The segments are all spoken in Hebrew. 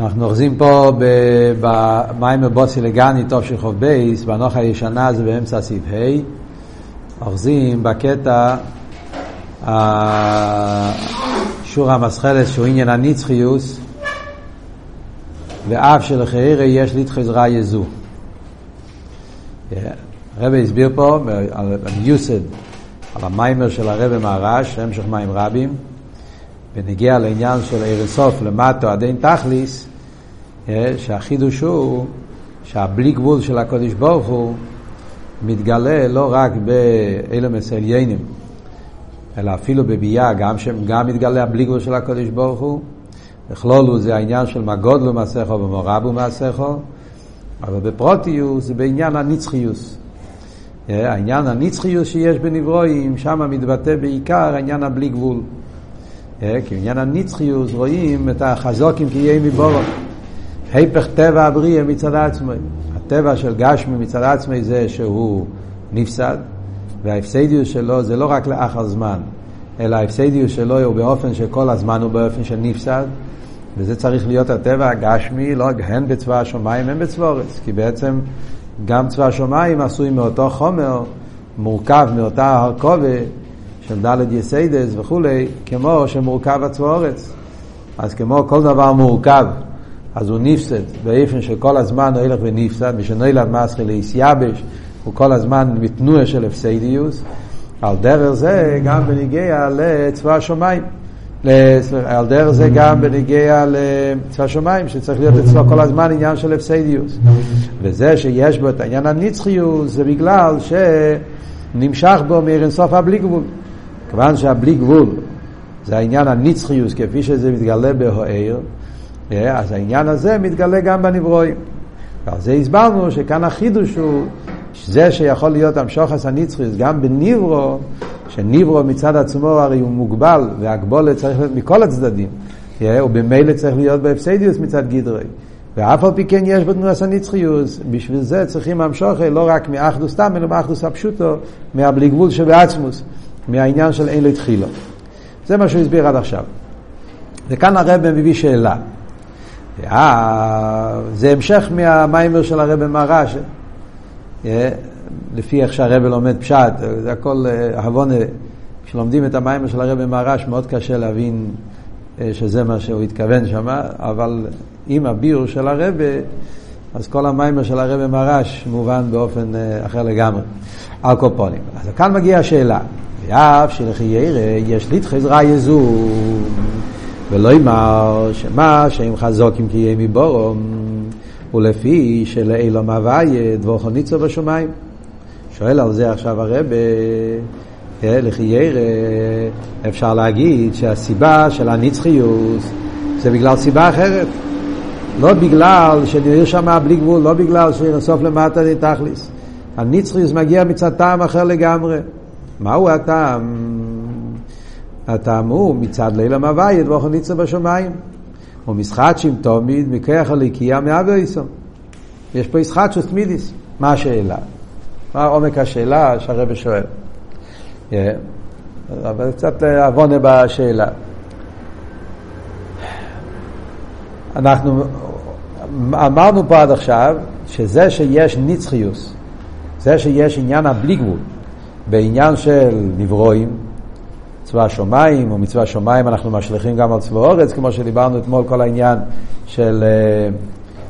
אנחנו אוחזים פה במים בוסי לגני טוב של חוב בייס, בנוח הישנה זה באמצע סעיף ה', אוחזים בקטע שור המסחלת שהוא עניין הנצחיוס, ואף שלחיירה יש להתחזרה יזו. הרב הסביר פה על מיוסד, על המיימר של הרב מהרש, המשך מים רבים. ונגיע לעניין של ערן סוף למטו עד אין תכליס, שהחידוש הוא שהבלי גבול של הקודש ברוך הוא מתגלה לא רק באלמס עליינים, אלא אפילו בביאה, גם, גם מתגלה הבלי גבול של הקודש ברוך הוא. בכלולו זה העניין של מה גודלו מעשיכו ומורבו מעשיכו, אבל בפרוטיוס זה בעניין הנצחיוס. אה, העניין הנצחיוס שיש בנברואים, שם מתבטא בעיקר העניין הבלי גבול. אה, כי בעניין הנצחיוס רואים את החזוקים כי יהיה מבורך. היפך טבע הבריאה מצד עצמי. הטבע של גשמי מצד עצמי זה שהוא נפסד, וההפסדיות שלו זה לא רק לאחר זמן, אלא ההפסדיות שלו הוא באופן שכל הזמן הוא באופן של נפסד, וזה צריך להיות הטבע הגשמי, לא הן בצבא השמיים, הן בצבא אורץ, כי בעצם גם צבא השמיים עשוי מאותו חומר, מורכב מאותה הרכובה, של דלת יסיידס וכולי, כמו שמורכב הצבורץ. אז כמו כל דבר מורכב, אז הוא נפסד באופן שכל הזמן הוא הולך ונפסד, מי שנולד מסחי לאיסייבש, הוא כל הזמן בתנועה של הפסדיוס. על דרך זה גם בניגיע לצבא השמיים. על דרך זה גם בניגיע לצבא השמיים, שצריך להיות אצלו כל הזמן עניין של הפסדיוס. וזה שיש בו את העניין הנצחיות, זה בגלל שנמשך בו מאירנסוף הבלי גבול. כיוון שהבלי גבול זה העניין הנצחיוס כפי שזה מתגלה בהוער, אז העניין הזה מתגלה גם בנברואים. ועל זה הסברנו שכאן החידוש הוא זה שיכול להיות המשוחס הנצחיוס גם בניברו, שניברו מצד עצמו הרי הוא מוגבל והגבולת צריך להיות מכל הצדדים, אה, ובמילא צריך להיות בהפסדיוס מצד גדרי. ואף על פי כן יש בו תנועת הנצחיוס, בשביל זה צריכים המשוכי לא רק מאחדוס תם, אלא מאחדוס הפשוטו, מהבלי גבול שבעצמוס. מהעניין של אין לתחילו. זה מה שהוא הסביר עד עכשיו. וכאן הרב מביא שאלה. זה המשך מהמיימר של הרב מרש, לפי איך שהרב לומד פשט, זה הכל הבונה, כשלומדים את המיימר של הרב מרש מאוד קשה להבין שזה מה שהוא התכוון שם, אבל עם הביור של הרב, אז כל המיימר של הרב מרש מובן באופן אחר לגמרי, על קופונים. אז כאן מגיעה השאלה, ואף שלחיירה יש להתחזרה יזום, ולא אמר שמה שהם חזוקים כי יהיה מבורום, ולפי שלאילום הוויה דבוכו ניצו בשמיים. שואל על זה עכשיו הרבה, אה, לחיירה אפשר להגיד שהסיבה של הנצחיות זה בגלל סיבה אחרת. לא בגלל שנראה שם בלי גבול, לא בגלל שנסוף למטה נתכליס. הנצחיות מגיע מצד טעם אחר לגמרי. מהו הטעם? הטעם הוא מצד ליל המוויית ואוכל ניצה בשמיים. הוא משחטשים תמיד מכוח הליקייה מאבויסום. יש פה ישחטשוס תמידיס. מה השאלה? מה עומק השאלה שהרבא שואל? Yeah. אבל קצת עוונה בשאלה. אנחנו אמרנו פה עד עכשיו שזה שיש נצחיוס, זה שיש עניין הבלי גבול, בעניין של נברואים, צבא השמיים או מצווה השמיים אנחנו משליכים גם על צבא אורץ, כמו שדיברנו אתמול כל העניין של, אה,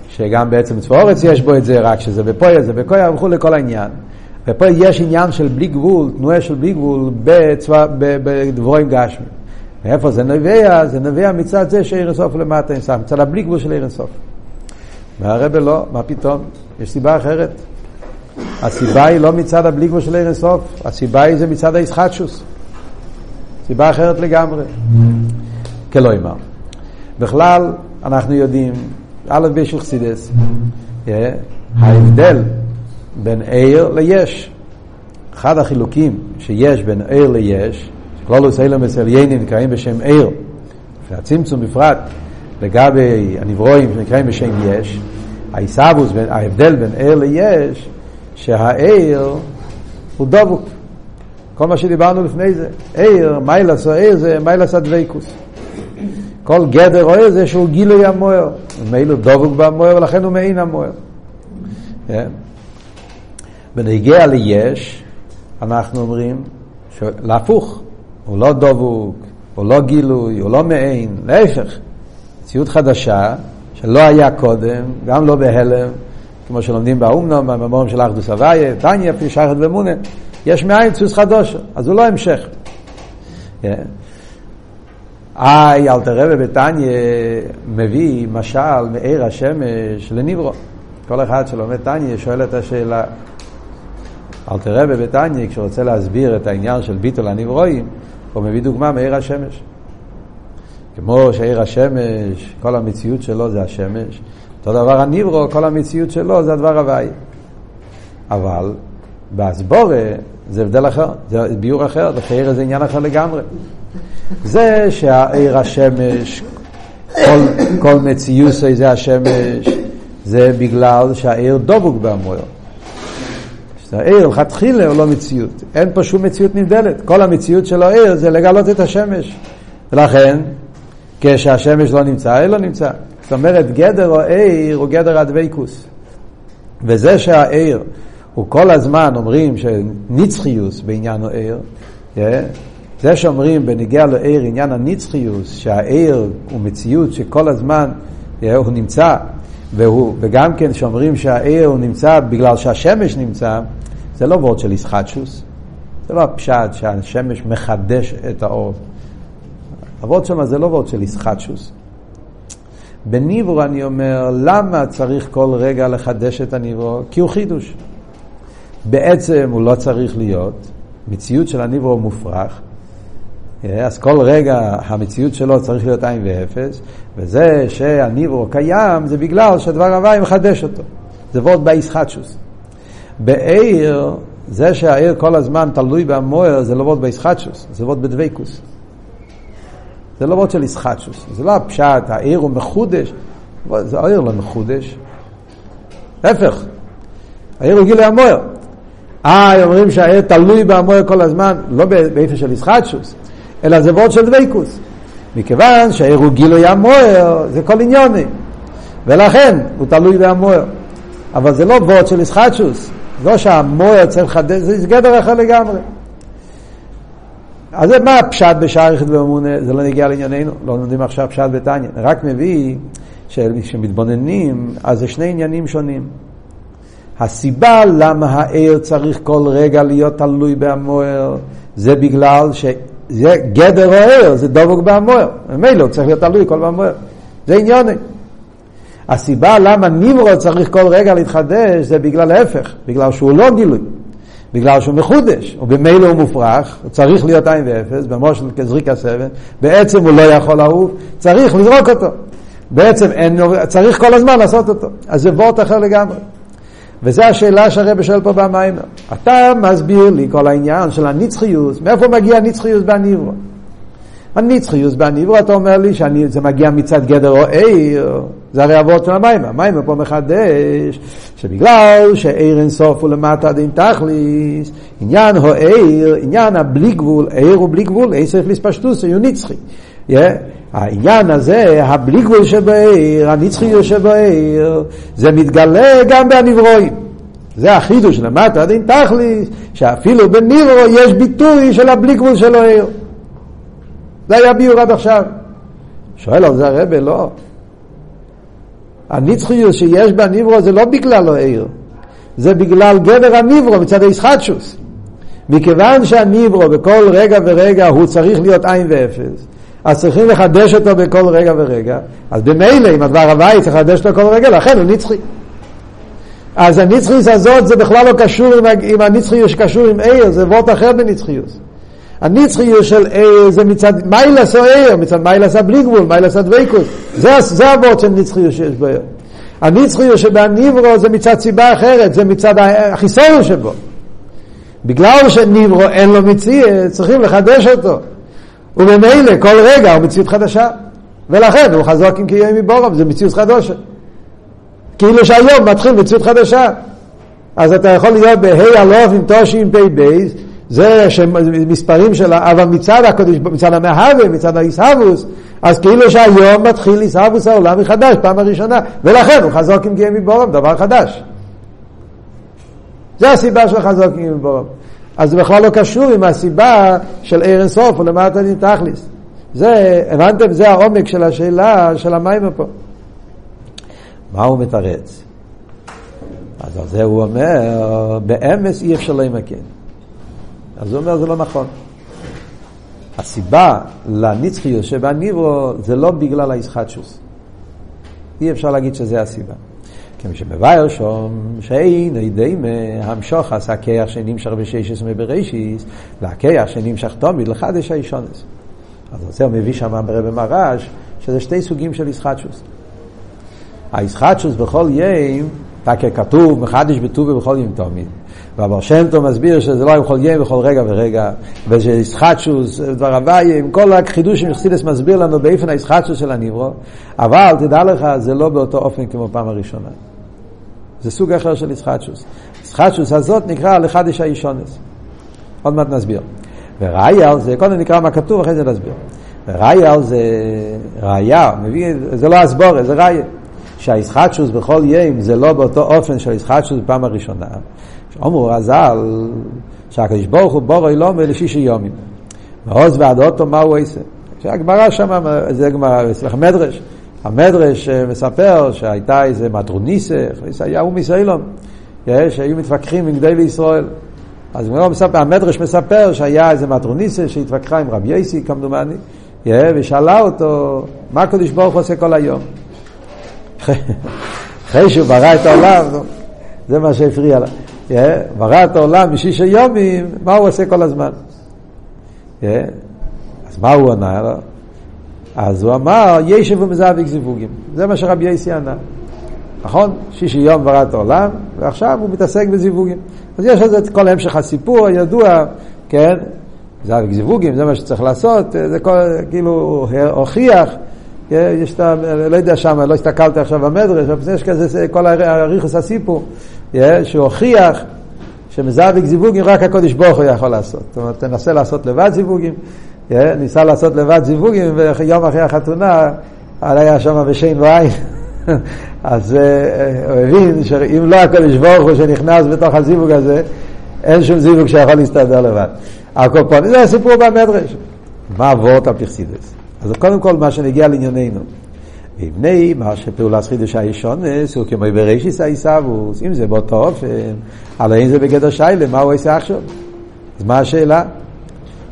שגם בעצם צבא אורץ יש בו את זה, רק שזה בפויה, זה בפויה וכו' לכל העניין. ופה יש עניין של בלי גבול, תנועה של בלי גבול בצבא, בדבורים גשמי. ואיפה זה נביע? זה נביע מצד זה שעיר הסוף למטה אין מצד הבלי גבול של עיר הסוף. והרבה לא, מה פתאום? יש סיבה אחרת. הסיבה היא לא מצד הבליגבו של ערן אינסוף, הסיבה היא זה מצד הישחטשוס. סיבה אחרת לגמרי. כלא אמר. בכלל, אנחנו יודעים, א' בשוכסידס, אה, ההבדל בין עיר ליש. אחד החילוקים שיש בין עיר ליש, שכל עושה להם מסליינים נקראים בשם עיר, והצמצום בפרט לגבי הנברואים שנקראים בשם יש, ההבדל בין עיר ליש, שהעיר הוא דבוק. כל מה שדיברנו לפני זה, עיר, מיילס או עיר זה מיילס הדבקוס. כל גדר רואה זה שהוא גילוי המוער. מילא דבוק במוער ולכן הוא מעין המוער. כן? בנגיע ליש, אנחנו אומרים, להפוך, הוא לא דבוק, הוא לא גילוי, הוא לא מעין, להפך, מציאות חדשה שלא היה קודם, גם לא בהלם, כמו שלומדים באומנום, בממורים של אחדוס אבייה, תניא, פי שייכת ומונה, יש מאין צוס חדושה, אז הוא לא המשך. כן? איי, אלתר רבי בתניא מביא משל מעיר השמש לניברו. כל אחד שלומד תניא שואל את השאלה. אלתר רבי בתניא, כשהוא רוצה להסביר את העניין של ביטול הנברואים, הוא מביא דוגמה מעיר השמש. כמו שעיר השמש, כל המציאות שלו זה השמש, אותו דבר הניברו, כל המציאות שלו זה הדבר הוואי. אבל בהסבורה זה הבדל אחר, זה ביור אחר, וחייר זה עניין אחר לגמרי. זה שהעיר השמש, כל, כל מציאות זה השמש, זה בגלל שהעיר דבוק בהמויר. העיר לכתחילה הוא לא מציאות, אין פה שום מציאות נבדלת, כל המציאות של העיר זה לגלות את השמש. ולכן, כשהשמש לא נמצא, העיר לא נמצא. זאת אומרת, גדר או עיר הוא גדר הדבקוס. וזה שהעיר הוא כל הזמן אומרים שנצחיוס בעניין העיר, זה שאומרים בניגיע לעיר עניין הנצחיוס, שהעיר הוא מציאות שכל הזמן הוא נמצא, והוא, וגם כן שאומרים שהעיר הוא נמצא בגלל שהשמש נמצא, זה לא וורד של ישחטשוס, זה לא הפשט שהשמש מחדש את האור. הוורד שם זה לא וורד של ישחטשוס. בניבור אני אומר, למה צריך כל רגע לחדש את הניבור? כי הוא חידוש. בעצם הוא לא צריך להיות, מציאות של הניבור מופרך, אז כל רגע המציאות שלו צריך להיות עין ואפס, וזה שהניבור קיים זה בגלל שהדבר הוואי מחדש אותו. זה וורד באיסחטשוס. בעיר, זה שהעיר כל הזמן תלוי במוער זה לא וורד באיסחטשוס, זה וורד בדבקוס. זה לא וורד של איסחטשוס, זה לא הפשט, העיר הוא מחודש, זה העיר לא מחודש. להפך, העיר הוא גילי המוער. אה, אומרים שהעיר תלוי במוער כל הזמן, לא באיפה של איסחטשוס. אלא זה וורד של דבקוס. מכיוון שהעיר הוא גילוי המוער, זה כל עניוני. ולכן הוא תלוי במוער. אבל זה לא וורד של ישחטשוס. לא שהמוער צריך לחדש, זה גדר אחר לגמרי. אז מה הפשט בשער יחיד ואמונה? זה לא נגיע לענייננו, לא לומדים עכשיו פשט בתניא. רק מביא שכשמתבוננים, אז זה שני עניינים שונים. הסיבה למה העיר צריך כל רגע להיות תלוי במוער, זה בגלל ש... זה גדר אוהר, זה דבוק בהמוער. ממילא הוא צריך להיות תלוי כל בהמוער. זה עניוני. הסיבה למה ניברו צריך כל רגע להתחדש זה בגלל ההפך, בגלל שהוא לא גילוי, בגלל שהוא מחודש, ובמילא הוא מופרך, הוא צריך להיות עין ואפס, במושל כזריק הסבן, בעצם הוא לא יכול לעוף, צריך לזרוק אותו. בעצם אין, צריך כל הזמן לעשות אותו. אז זה וורט אחר לגמרי. וזו השאלה שהרבא שואל פה במיימר. אתה מסביר לי כל העניין של הנצחיות, מאיפה מגיע הנצחיות בניברו? הנצחיות בניברו, אתה אומר לי שזה מגיע מצד גדר או עיר, זה הרי אבות של המיימר. המיימר פה מחדש, שבגלל שעיר אינסוף הוא למטה עד אין תכליס, עניין הו עיר, עניין הבלי גבול, עיר הוא בלי גבול, עיר צריך לספשטוס, הוא נצחי. Yeah. העניין הזה, הבלי גבול שבעיר, הנצחיות שבעיר, זה מתגלה גם בנברואים. זה החידוש למטה עד אין תכליס, שאפילו בנברו יש ביטוי של הבלי גבול של העיר. זה היה ביור עד עכשיו. שואל על זה הרבה, לא. הנצחיות שיש בנברו זה לא בגלל העיר, זה בגלל גדר הנברו מצד הישחטשוס. מכיוון שהנברו בכל רגע ורגע הוא צריך להיות עין ואפס, אז צריכים לחדש אותו בכל רגע ורגע, אז במילא אם הדבר הוואי צריך לחדש אותו כל רגע, לכן הוא נצחי. אז הנצחיות הזאת זה בכלל לא קשור עם, עם הנצחיות שקשור עם עיר, זה וורט אחר בנצחיות. הנצחיות של עיר זה מצד מיילס או עיר, מצד מיילס הבלי גבול, מיילס הדבקות. זה, זה הוורט של נצחיות שיש בו עיר. הנצחיות שבניברו זה מצד סיבה אחרת, זה מצד החיסון שבו. בגלל שניברו אין לו מציאות, צריכים לחדש אותו. וממילא כל רגע הוא מציאות חדשה. ולכן הוא חזוק עם קיום מבורם, זה מציאות חדשה. כאילו שהיום מתחיל מציאות חדשה. אז אתה יכול להיות בה' אלוף עם תושי עם פ' בייס, זה שמספרים של, אבל מצד הקודש, מצד המהווה, מצד האיסהבוס, אז כאילו שהיום מתחיל איסהבוס העולם מחדש, פעם הראשונה, ולכן הוא חזוק עם גאים מבורם, דבר חדש. זה הסיבה של חזוק עם מבורם. אז זה בכלל לא קשור עם הסיבה של ערן סוף או למטה דין תכליס. זה, הבנתם? זה העומק של השאלה של המים פה. מה הוא מתרץ? אז על זה הוא אומר, באמס אי אפשר להימקן. אז הוא אומר, זה לא נכון. הסיבה לנצחיות שבניברו זה לא בגלל הישחטשוס. אי אפשר להגיד שזה הסיבה. כמי שמבאר שום, שאין ידי המשוך עשה כיח שנמשך בששס מבראשיס, והכיח שנמשך תמיד לחדש האישונס. אז זה הוא מביא שם ברבי מרש, שזה שתי סוגים של ישחטשוס. הישחטשוס בכל ים, תקה כתוב, מחדש בטוב ובכל ים תמיד. והבר שם טוב מסביר שזה לא בכל ים, בכל רגע ורגע, וזה ישחטשוס, דבר הוואי, עם כל החידוש שמחסידס מסביר לנו באיפן הישחטשוס של הניברו, אבל תדע לך, זה לא באותו אופן כמו פעם הראשונה. זה סוג אחר של ישחטשוס. ישחטשוס הזאת נקרא לחדש האישונס. עוד מעט נסביר. וראיה על זה, קודם נקרא מה כתוב, אחרי זה נסביר. וראיה על זה, ראיה, מביא, זה לא הסבורת, זה ראיה. שהישחטשוס בכל ים זה לא באותו אופן של הישחטשוס בפעם הראשונה. שאומרו רז"ל, שהקדוש ברוך הוא בורא אילום לשישי יומים. ועוז ועד אוטו מה הוא עושה. שהגמרא שם, זה גמרא, אצלך מדרש. המדרש מספר שהייתה איזה מטרוניסה, היה הוא מישראלום, שהיו מתווכחים עם גדי לישראל. אז מספר, המדרש מספר שהיה איזה מטרוניסה שהתווכחה עם רבי יסי כמדומני, ושאלה אותו, מה הקדוש ברוך הוא עושה כל היום? אחרי שהוא ברא את העולם, זה מה שהפריע לה. ברא את העולם בשישה יומים, מה הוא עושה כל הזמן? אז מה הוא ענה לו? אז הוא אמר, ישב ומזאביק זיווגים. זה מה שרבי יסי ענה. נכון? שישי יום ברא את העולם, ועכשיו הוא מתעסק בזיווגים. אז יש לזה את כל המשך הסיפור הידוע, כן? זיווג זיווגים, זה מה שצריך לעשות, זה כל, כאילו, הוכיח, יש את ה... לא יודע שם, לא הסתכלתי עכשיו במדרש, אבל יש כזה, כל הריכוס הסיפור, שהוא הוכיח שמזווק זיווגים רק הקודש ברוך הוא יכול לעשות. זאת אומרת, תנסה לעשות לבד זיווגים, ניסה לעשות לבד זיווגים, ויום אחרי החתונה, היה שם בשן ועין. אז הוא הבין שאם לא הקודש ברוך הוא שנכנס בתוך הזיווג הזה, אין שום זיווג שיכול להסתדר לבד. הקופונים, זה הסיפור במדרש. מה אבות הפרסידס? אז קודם כל מה שנגיע לענייננו. מבני מה שפעולת חידוש הישונס הוא כמו בראשיס העיסאוווס, אם זה באותו אופן, הלא אם זה בגדר שיילה, מה הוא עושה עכשיו? אז מה השאלה?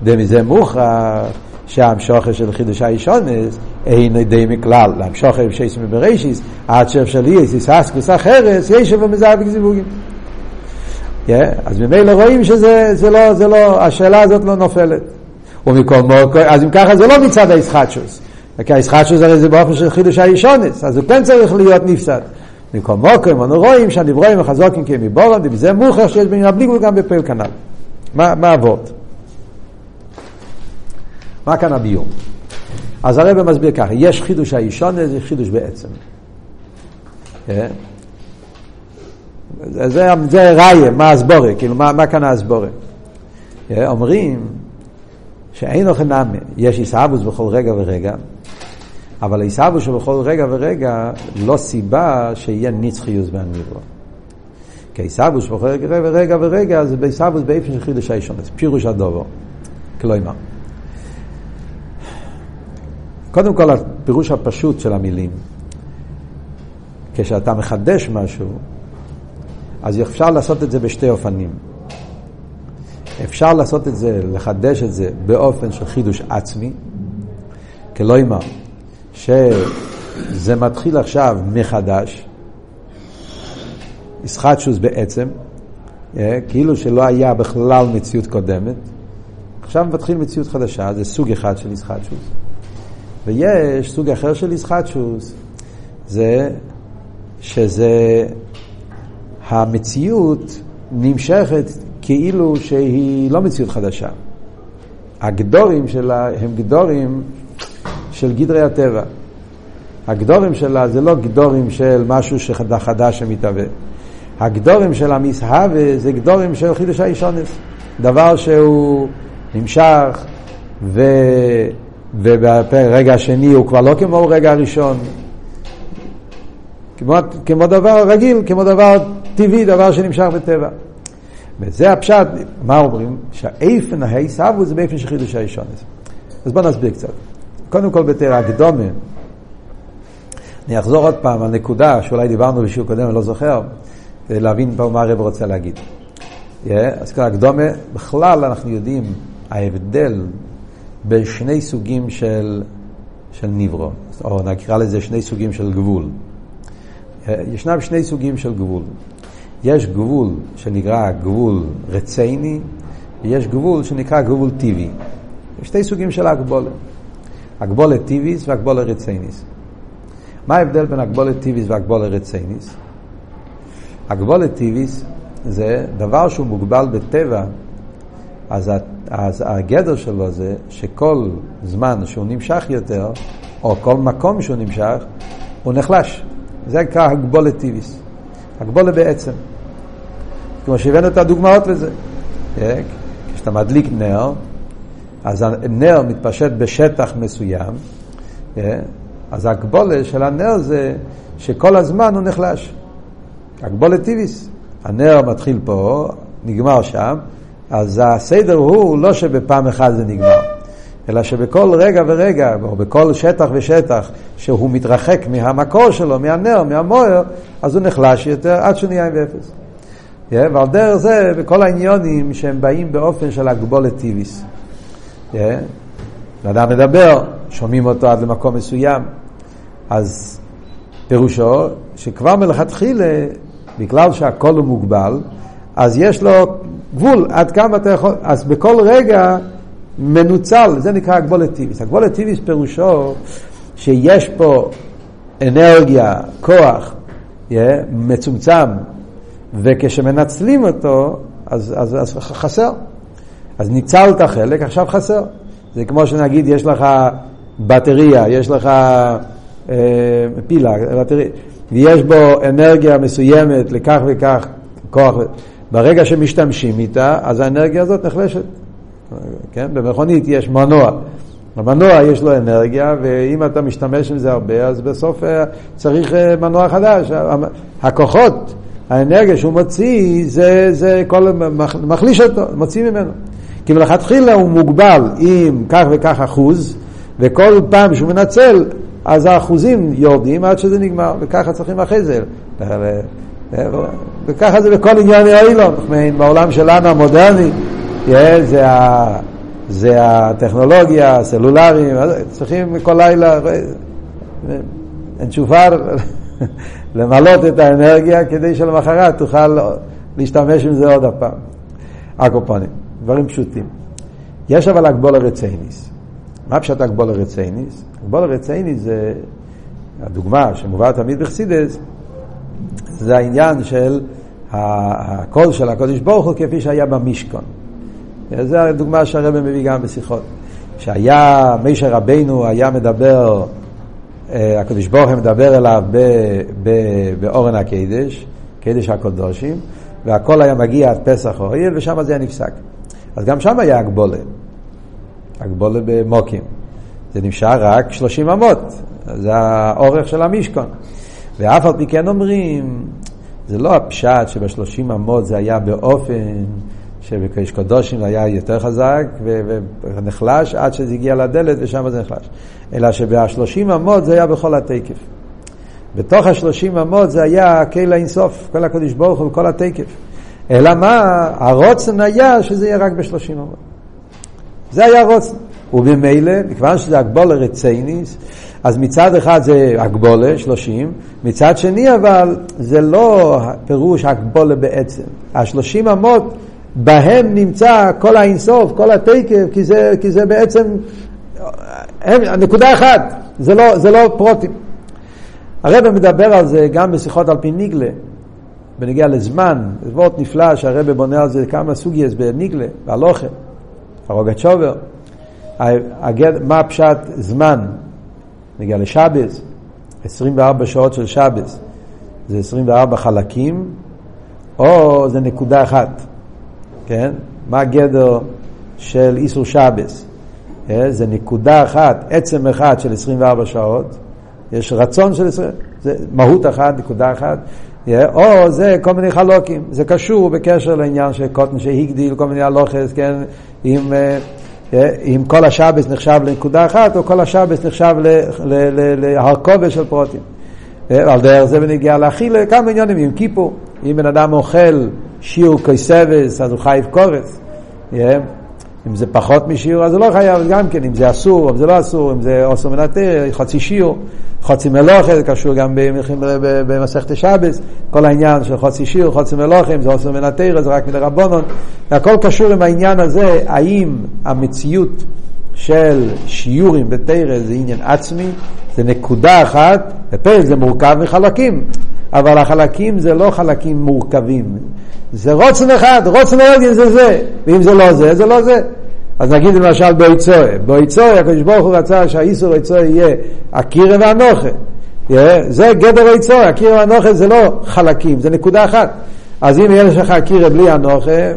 דמזה מוכרח שהמשוכר של חידוש הישונס אין די מכלל, להמשוכר שייס מבראשיס, עד שאפשר לי יש אסקוס אחרס, יש אבל מזהב זיווגים. אז ממילא רואים שזה זה לא, זה לא, השאלה הזאת לא נופלת. ומכל מוקר, אז אם ככה זה לא מצד הישחטשוס. כי הישחטשוס הרי זה באופן של חידוש הישונס, אז הוא כן צריך להיות נפסד. מכל מוקר, אנו רואים שהנברואים החזוקים כמבורם, וזה מוכר שיש בין הבליגול גם בפעיל כנ"ל. מה אבות? מה כאן הביום? אז הרב מסביר ככה, יש חידוש האישון, זה חידוש בעצם. אה? זה, זה, זה ראיה, מה הסבורה, כאילו, מה, מה כאן הסבורה? אה? אומרים שאין אוכל נאמן, יש עיסאוווס בכל רגע ורגע, אבל עיסאוווס שבכל רגע ורגע לא סיבה שיהיה נצחיוס בהניברו. כי עיסאוווס בכל רגע ורגע ורגע זה בעיסאוווס באיפן של חידוש האישון, פירוש הדובו, כלומר. קודם כל הפירוש הפשוט של המילים. כשאתה מחדש משהו, אז אפשר לעשות את זה בשתי אופנים. אפשר לעשות את זה, לחדש את זה באופן של חידוש עצמי, כלומר, שזה מתחיל עכשיו מחדש, ישחטשוס בעצם, אה, כאילו שלא היה בכלל מציאות קודמת, עכשיו מתחיל מציאות חדשה, זה סוג אחד של ישחטשוס. ויש סוג אחר של ישחטשוס, זה שזה המציאות נמשכת כאילו שהיא לא מציאות חדשה. הגדורים שלה הם גדורים של גדרי הטבע. הגדורים שלה זה לא גדורים של משהו שחדש שמתהווה. הגדורים של המסהווה זה גדורים של חידוש האישונס. דבר שהוא נמשך, ו... וברגע השני הוא כבר לא כמו רגע הראשון. כמו, כמו דבר רגיל, כמו דבר טבעי, דבר שנמשך בטבע. וזה הפשט, מה אומרים? שהאיפן ההיסבו זה באיפן של חידוש הראשון. אז בואו נסביר קצת. קודם כל בתרא הקדומה, אני אחזור עוד פעם על נקודה שאולי דיברנו בשיעור קודם, אני לא זוכר, כדי להבין פה מה הרב רוצה להגיד. Yeah, אז כאן הקדומה, בכלל אנחנו יודעים ההבדל בין שני סוגים של, של ניברו, או נקרא לזה שני סוגים של גבול. ישנם שני סוגים של גבול. יש גבול שנקרא גבול רצייני, ויש גבול שנקרא גבול טבעי. יש שתי סוגים של הגבולת. הגבולת טיביס והגבולת רצייניס. מה ההבדל בין הגבולת טיביס והגבולת רצייניס? הגבולת טיביס זה דבר שהוא מוגבל בטבע, אז, אז הגדר שלו זה שכל זמן שהוא נמשך יותר, או כל מקום שהוא נמשך, הוא נחלש. זה נקרא הגבולת טיביס. הגבולת בעצם. כמו שהבאנו את הדוגמאות לזה. כן? כשאתה מדליק נר, אז הנר מתפשט בשטח מסוים, כן? אז הגבולת של הנר זה שכל הזמן הוא נחלש. הגבולת טיביס. הנר מתחיל פה, נגמר שם, אז הסדר הוא לא שבפעם אחת זה נגמר, אלא שבכל רגע ורגע, או בכל שטח ושטח, שהוא מתרחק מהמקור שלו, מהנר, מהמוער, אז הוא נחלש יותר עד שהוא נהיה עם ואפס. Yeah, ועל דרך זה, בכל העניונים שהם באים באופן של הגבולת טיביס. Yeah. אדם מדבר, שומעים אותו עד למקום מסוים, אז פירושו שכבר מלכתחילה, בגלל שהכל הוא מוגבל, אז יש לו גבול, עד כמה אתה יכול, אז בכל רגע מנוצל, זה נקרא הגבולת טיביס. הגבולת טיביס פירושו שיש פה אנרגיה, כוח, yeah, מצומצם, וכשמנצלים אותו, אז, אז, אז חסר. אז ניצלת חלק, עכשיו חסר. זה כמו שנגיד, יש לך בטריה, יש לך אה, פילה, בטריה, ויש בו אנרגיה מסוימת לכך וכך כוח. ברגע שמשתמשים איתה, אז האנרגיה הזאת נחלשת. כן? במכונית יש מנוע. המנוע יש לו אנרגיה, ואם אתה משתמש עם זה הרבה, אז בסוף אה, צריך אה, מנוע חדש. הכוחות, האנרגיה שהוא מוציא, זה, זה כל, מחליש אותו, מוציא ממנו. כי מלכתחילה הוא מוגבל עם כך וכך אחוז, וכל פעם שהוא מנצל, אז האחוזים יורדים עד שזה נגמר, וככה צריכים אחרי זה. וככה זה בכל עניין האילון, בעולם שלנו המודרני, זה, ה, זה הטכנולוגיה, הסלולריים, צריכים כל לילה, אין תשובה למלות את האנרגיה כדי שלמחרת תוכל להשתמש עם זה עוד הפעם. אקופונים, דברים פשוטים. יש אבל הגבולה רצייניס. מה פשוט הגבולה רצייניס? הגבולה רצייניס זה הדוגמה שמובאה תמיד בחסידס, זה העניין של הקול של הקודש ברוך הוא כפי שהיה במשכון. זו הדוגמה שהרבא מביא גם בשיחות. שהיה, מישר רבנו היה מדבר, אה, הקדוש ברוך הוא מדבר אליו באורן הקדש, קדש הקודשים, והכל היה מגיע עד פסח אוהל, ושם זה היה נפסק. אז גם שם היה הגבולה, הגבולה במוקים. זה נשאר רק 30 אמות, זה האורך של המשכון. ואף על פי כן אומרים, זה לא הפשט שבשלושים אמות זה היה באופן שבקדש קדושים זה היה יותר חזק ונחלש עד שזה הגיע לדלת ושם זה נחלש. אלא שבשלושים אמות זה היה בכל התקף. בתוך השלושים אמות זה היה קהילה אינסוף, כל הקדוש ברוך הוא וכל התקף. אלא מה, הרוצן היה שזה יהיה רק בשלושים אמות. זה היה הרוצן. ובמילא, מכיוון שזה הגבולה רצייניס, אז מצד אחד זה הגבולה, 30, מצד שני אבל זה לא פירוש הגבולה בעצם. השלושים אמות, בהם נמצא כל האינסוף, כל התקף, כי זה, כי זה בעצם, הם, נקודה אחת, זה לא, זה לא פרוטים. הרב מדבר על זה גם בשיחות על פי ניגלה, בנגיע לזמן, זה וורט נפלא שהרב בונה על זה כמה סוגייס בניגלה, בהלוכה, הרוגת שובר. מה פשט זמן, נגיע לשבס, 24 שעות של שבס, זה 24 חלקים, או זה נקודה אחת, כן? מה הגדר של איסור שבס? אה, זה נקודה אחת, עצם אחד של 24 שעות, יש רצון של 20, זה מהות אחת, נקודה אחת, אה, או זה כל מיני חלוקים, זה קשור בקשר לעניין של קוטן שהגדיל, כל מיני הלוכס, כן, עם, אם כל השבס נחשב לנקודה אחת, או כל השבס נחשב להרכובת של פרוטים. על דרך זה בנגיע לאכילה, כמה עניינים, עם כיפור, אם בן אדם אוכל שיעור קויסבס, אז הוא חייב קורס. אם זה פחות משיעור, אז הוא לא חייב גם כן, אם זה אסור, אם זה לא אסור, אם זה אוסר מנטר, חצי שיעור, חצי מלוכה, זה קשור גם במסכת שבס, כל העניין של חצי שיעור, חצי מלוכה, אם זה אוסר מנטר, זה רק מדרבנון, הכל קשור עם העניין הזה, האם המציאות של שיעורים בתרא זה עניין עצמי, זה נקודה אחת, בפרק זה מורכב מחלקים, אבל החלקים זה לא חלקים מורכבים, זה רוצן אחד, רוצן אלגין זה זה, ואם זה לא זה, זה לא זה. אז נגיד למשל באיצואה, באיצואה הקדוש ברוך הוא רצה שהאיסור איצואה יהיה הקירה והנוכה. זה גדר איצואה, הקירה והנוכה זה לא חלקים, זה נקודה אחת. אז אם יש לך קירה בלי הנוכה,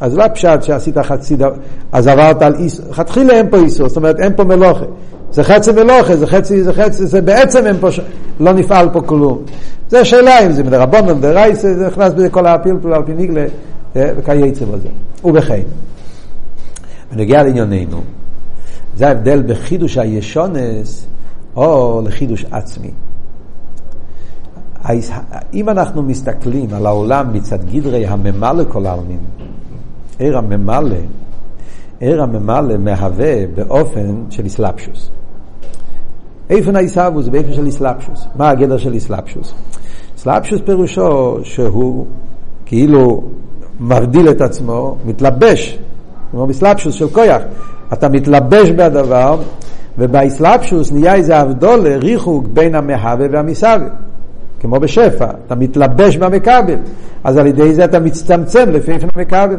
אז לא פשט שעשית חצי דבר, אז עברת על איסור, לכתחילה אין פה איסור, זאת אומרת אין פה מלוכה. זה חצי מלוכה, זה חצי, זה חצי, זה בעצם אין פה, לא נפעל פה כלום. זה שאלה אם זה מדרבון, מדרייסה, זה נכנס בזה כל הפלפול על פי ניגלה, אה, וכייצא בזה. ובכן, בנגיע לענייננו, זה ההבדל בחידוש הישונס או לחידוש עצמי. אם אנחנו מסתכלים על העולם מצד גדרי הממלא כל העלמין, עיר הממלא, עיר הממלא מהווה באופן של איסלפשוס. איפן העיסאוו זה באופן של איסלפשוס. מה הגדר של איסלפשוס? איסלפשוס פירושו שהוא כאילו מבדיל את עצמו, מתלבש, כמו באסלאפשוס של כויח. אתה מתלבש בדבר, ובאסלאפשוס נהיה איזה אבדולה, ריחוק בין המהווה והמסווה. כמו בשפע, אתה מתלבש במכבל, אז על ידי זה אתה מצטמצם לפי איפן המכבל.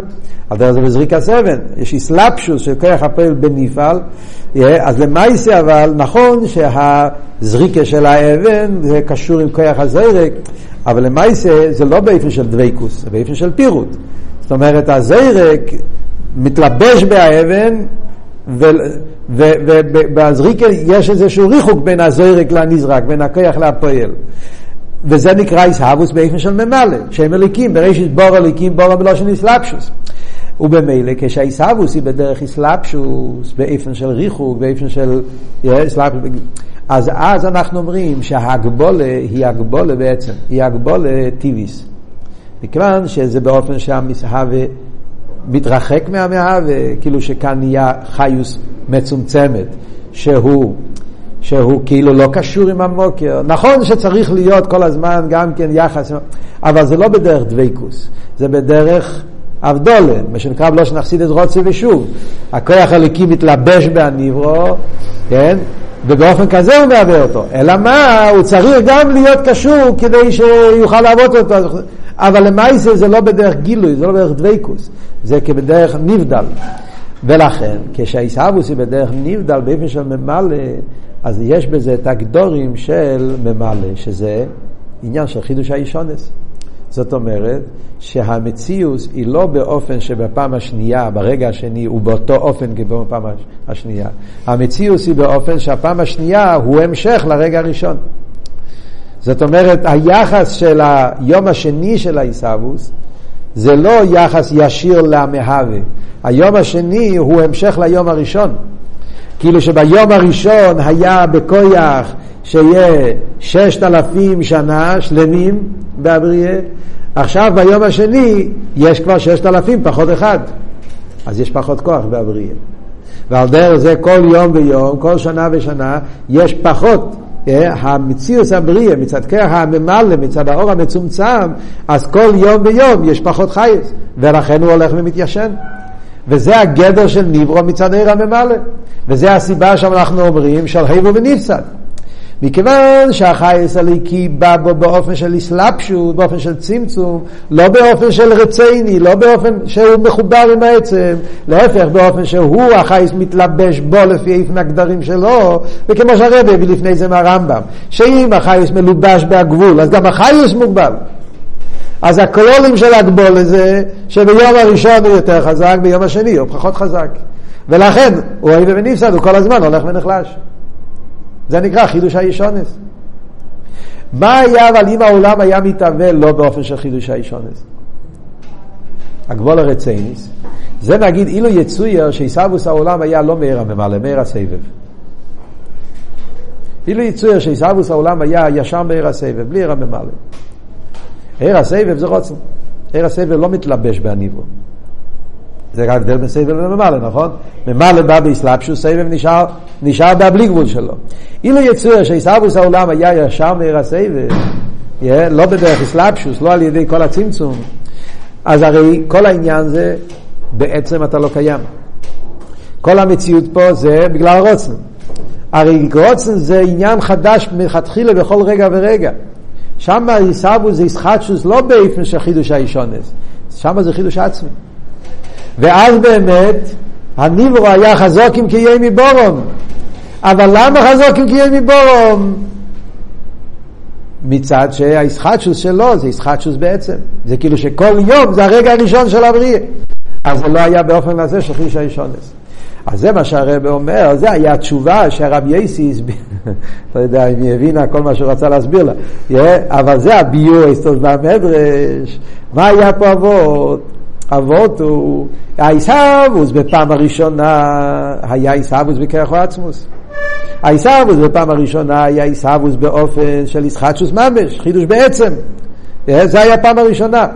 דרך זה בזריקה סבן, יש איסלפשוס של כוח הפועל בנפעל, אז למעשה אבל נכון שהזריקה של האבן זה קשור עם כוח הזרק, אבל למעשה זה לא באיפן של דבייקוס, זה באיפן של פירוט. זאת אומרת, הזרק מתלבש באבן, ובזריקה יש איזשהו ריחוק בין הזרק לנזרק, בין הכוח לפועל. וזה נקרא איסהבוס באופן של ממלא, שהם אליקים, בראשית בור אליקים, בור בלושן איסלאפשוס. ובמילא כשהאיסהבוס היא בדרך איסלאפשוס, באופן של ריחוק, באופן של איסלאפשוס, אז אז אנחנו אומרים שההגבולה היא הגבולה בעצם, היא הגבולה טיביס. מכיוון שזה באופן שהמסהווה מתרחק מהמהווה, כאילו שכאן נהיה חיוס מצומצמת, שהוא שהוא כאילו לא קשור עם המוקר. נכון שצריך להיות כל הזמן גם כן יחס, אבל זה לא בדרך דבייקוס, זה בדרך אבדולה, מה שנקרא בלושן את רוצי ושוב. הכוח הליקי מתלבש בהניברו, כן? ובאופן כזה הוא מהווה אותו. אלא מה, הוא צריך גם להיות קשור כדי שיוכל לעבוד אותו. אבל למעשה זה לא בדרך גילוי, זה לא בדרך דבייקוס, זה כבדרך נבדל. ולכן, כשהאיסאוווס היא בדרך נבדל באופן של ממלא, אז יש בזה את הגדורים של ממלא, שזה עניין של חידוש האישונס. זאת אומרת שהמציאוס היא לא באופן שבפעם השנייה, ברגע השני, הוא באותו אופן בפעם השנייה. המציאוס היא באופן שהפעם השנייה הוא המשך לרגע הראשון. זאת אומרת, היחס של היום השני של העיסאוווס זה לא יחס ישיר למהווה. היום השני הוא המשך ליום הראשון. כאילו שביום הראשון היה בכויח שיהיה ששת אלפים שנה שלמים באבריה, עכשיו ביום השני יש כבר ששת אלפים פחות אחד, אז יש פחות כוח באבריה. ועל דרך זה כל יום ויום, כל שנה ושנה, יש פחות המציאוס הבריאה, מצד כרך הממלא, מצד האור המצומצם, אז כל יום ויום יש פחות חייס, ולכן הוא הולך ומתיישן. וזה הגדר של ניברו מצד עיר הממלא. וזה הסיבה שאנחנו אומרים של היבו ונפסד. מכיוון שהחייס הליקי בא בו באופן של הסלפשות, באופן של צמצום, לא באופן של רציני, לא באופן שהוא מחובר עם העצם, להפך באופן שהוא החייס מתלבש בו לפי איפן הגדרים שלו, וכמו שהרבי הביא לפני זה מהרמב"ם, שאם החייס מלובש בהגבול, אז גם החייס מוגבל. אז הקלולים של הגבול זה שביום הראשון הוא יותר חזק, ביום השני הוא פחות חזק. ולכן הוא אוהב ונפסד, הוא כל הזמן הולך ונחלש. זה נקרא חידוש האישונס. מה היה אבל אם העולם היה מתהווה לא באופן של חידוש האישונס? הגבול הרצייניס, זה נגיד אילו יצויר שעיסאוווס העולם היה לא מאיר הממלא, מאיר הסבב. אילו יצויר שעיסאוווס העולם היה ישר מאיר הסבב, בלי עיר הממלא. עיר הסבב זה רוצן. עיר הסבב לא מתלבש בעניבו. זה ההבדל בין סבב לממלא, נכון? ממלא בא באסלאפשוס, סבב נשאר, נשאר בבלי גבול שלו. אילו יצויר שעיסאוווס העולם היה ישר מעיר הסבב, לא בדרך אסלאפשוס, לא על ידי כל הצמצום, אז הרי כל העניין זה, בעצם אתה לא קיים. כל המציאות פה זה בגלל רוצן. הרי רוצן זה עניין חדש מלכתחילה בכל רגע ורגע. שם עיסאוו זה ישחטשוס לא באיפן של חידוש האישונס, שם זה חידוש עצמי. ואז באמת הניברו היה חזוקים כיהיה מבורום. אבל למה חזוקים כיהיה מבורום? מצד שהאיסחטשוס שלו זה איסחטשוס בעצם. זה כאילו שכל יום זה הרגע הראשון של הבריאה. אז זה לא היה באופן הזה של חיש האישונס. אז זה מה שהרב אומר, זה היה התשובה שהרב יייסי הסביר, לא יודע אם היא הבינה כל מה שהוא רצה להסביר לה, אבל זה הביור ההיסטוריה מהמדרש, מה היה פה אבות? אבות הוא, העיסאוווס בפעם הראשונה היה עיסאוווס בכרך עצמוס. העיסאוווס בפעם הראשונה היה עיסאוווס באופן של ישחטשוס ממש, חידוש בעצם. זה היה הפעם הראשונה.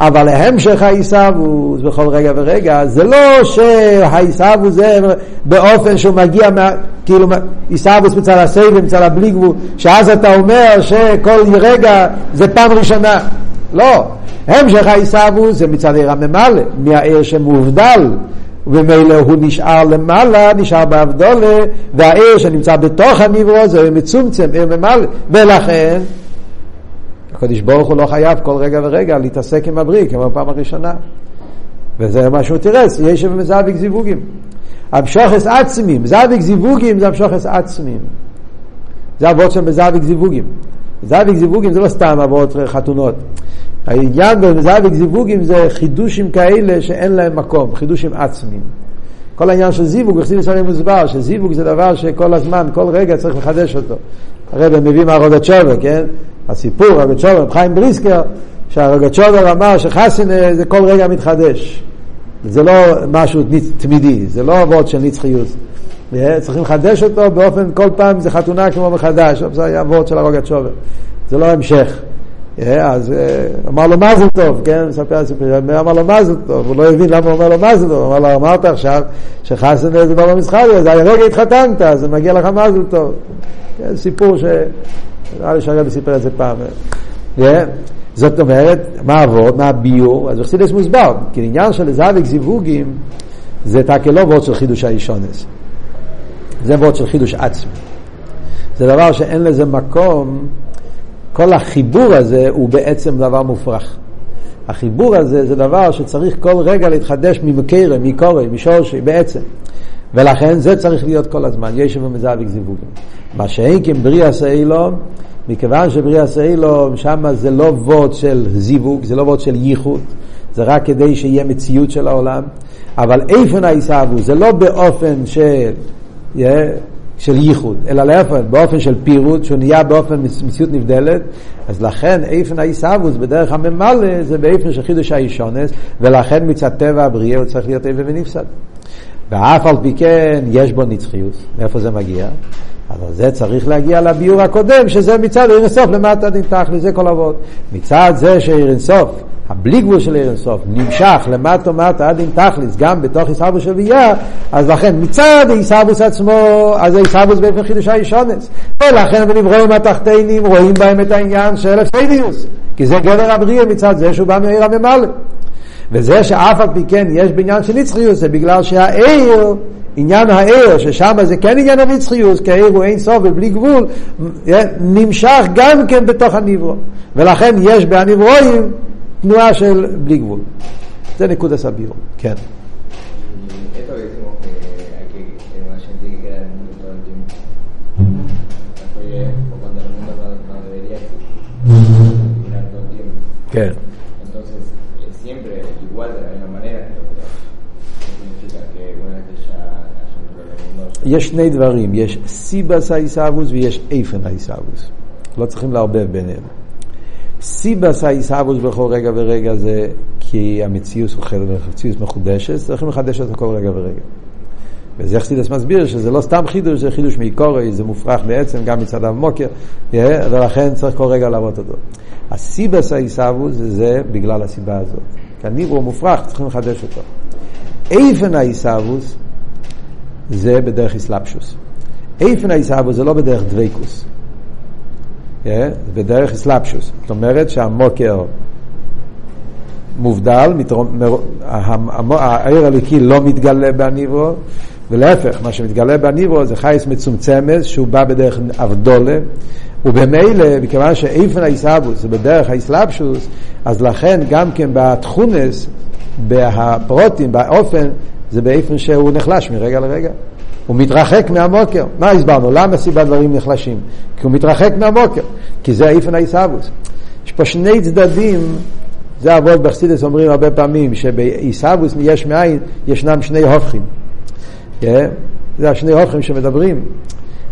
אבל להמשך העיסאוווס בכל רגע ורגע, זה לא שהעיסאוווס זה באופן שהוא מגיע, מה, כאילו עיסאוווס מצד הסבב, מצד הבלי גבול, שאז אתה אומר שכל רגע זה פעם ראשונה. לא, המשך העיסאוווס זה מצד עיר הממלא, מהעיר שמובדל. ומילא הוא נשאר למעלה, נשאר באבדולה, והעיר שנמצא בתוך הנברו זה מצומצם, עיר ממלא, ולכן הקדוש ברוך הוא לא חייב כל רגע ורגע להתעסק עם הבריא כמו בפעם הראשונה. וזה מה שהוא תירס, יש שם זאביק זיווגים. המשוכס עצמים, זאביק זיווגים זה המשוכס עצמים. זה אבות בזאביק זיווגים. זאביק זיווגים זה לא סתם אבות חתונות. העניין בזאביק זיווגים זה חידושים כאלה שאין להם מקום, חידושים עצמיים. כל העניין של זיווג, בחסידס הרי מוסבר, שזיווג זה דבר שכל הזמן, כל רגע צריך לחדש אותו. הרב מביא מהרוגצ'ובר, כן? הסיפור, רוגצ'ובר, חיים בריסקר, שהרוגצ'ובר אמר שחסן זה כל רגע מתחדש. זה לא משהו תמידי, זה לא אבות של נצחיות. צריכים לחדש אותו באופן, כל פעם זה חתונה כמו מחדש, זה היה אבות של הרוגצ'ובר. זה לא המשך. אז אמר לו מזל טוב, כן, מספר סיפור, אמר לו מזל טוב, הוא לא הבין למה הוא אומר לו מזל טוב, אמר לו אמרת עכשיו שחסן זה דבר מסחרי, אז הרגע התחתנת, אז מגיע לך מזל טוב. כן, סיפור ש... נראה לי שהרבי סיפר את זה פעם. זאת אומרת, מה עבוד, מה הביור, אז אכסידס מוסבר, כי עניין של זהביק זיווגים זה תקה לא וורד של חידוש האישונס, זה וורד של חידוש עצמי. זה דבר שאין לזה מקום, כל החיבור הזה הוא בעצם דבר מופרך. החיבור הזה זה דבר שצריך כל רגע להתחדש ממקרה, מקורא, משורשי, בעצם. ולכן זה צריך להיות כל הזמן, ישב ומזאביק זיווגים. מה שאין כן בריאה סאילום, מכיוון שבריאה סאילום, שם זה לא וורד של זיווג, זה לא וורד של ייחוד, זה רק כדי שיהיה מציאות של העולם, אבל איפן העיסאוו, זה לא באופן של, של ייחוד, אלא להפך, באופן של פירוט, שהוא נהיה באופן מציאות נבדלת, אז לכן איפן העיסאוו, בדרך הממלא, זה באיפן של חידוש האישונס, ולכן מצד טבע הבריאה הוא צריך להיות איפן ונפסד. ואף על פי כן יש בו נצחיות. מאיפה זה מגיע? אבל זה צריך להגיע לביור הקודם, שזה מצד עיר אינסוף למטה תכלי, זה כל אבות. מצד זה שעיר אינסוף, הבלי גבול של אינסוף, נמשך למטה ומטה עד דין תכליס, גם בתוך עיסאוווס של ביה, אז לכן מצד עיסאוווס עצמו, אז עיסאוווס באופן חידוש האישונס. ולכן בנברואים התחתינים רואים בהם את העניין של הפסדיוס, כי זה גדר הבריאה מצד זה שהוא בא מעיר הממלא. וזה שאף על פי כן יש בעניין של נצחיות זה בגלל שהעיר, עניין העיר, ששם זה כן עניין הנצחיות, כי העיר הוא אין סוף ובלי גבול, נמשך גם כן בתוך הנברו. ולכן יש בהנברואים תנועה של בלי גבול. זה נקודה סביר, כן. כן. יש שני דברים, יש סיבס האיסאוווס ויש איפן האיסאוווס. לא צריכים לערבב ביניהם. סיבס האיסאוווס בכל רגע ורגע זה כי המציאות הוא חלק, המציאות מחודשת, צריכים לחדש אותה כל רגע ורגע. וזה יחסידס מסביר שזה לא סתם חידוש, זה חידוש מעיקורי, זה מופרך בעצם גם מצד המוקר, ולכן צריך כל רגע לעבוד אותו. הסיבס האיסאוווס זה, בגלל הסיבה הזאת. כי הניברו מופרך, צריכים לחדש אותו. איפן האיסאוווס זה בדרך איסלפשוס. איפן האיסאוווס זה לא בדרך דוויקוס. בדרך איסלפשוס. זאת אומרת שהמוקר מובדל, העיר הליקי לא מתגלה בניברו, ולהפך, מה שמתגלה בניברו זה חייס מצומצמת שהוא בא בדרך אבדולה, ובמילא, מכיוון שאיפן האיסאבוס זה בדרך האיסלאפשוס, אז לכן גם כן בתכונס, בפרוטים, באופן, זה באיפן שהוא נחלש מרגע לרגע. הוא מתרחק מהמוקר. מה הסברנו? למה סיבה דברים נחלשים? כי הוא מתרחק מהמוקר, כי זה איפן האיסאבוס. יש פה שני צדדים, זה אבות בחסידס אומרים הרבה פעמים, שבאיסאבוס יש מאין, ישנם שני הופכים. Yeah, זה השני הופכים שמדברים.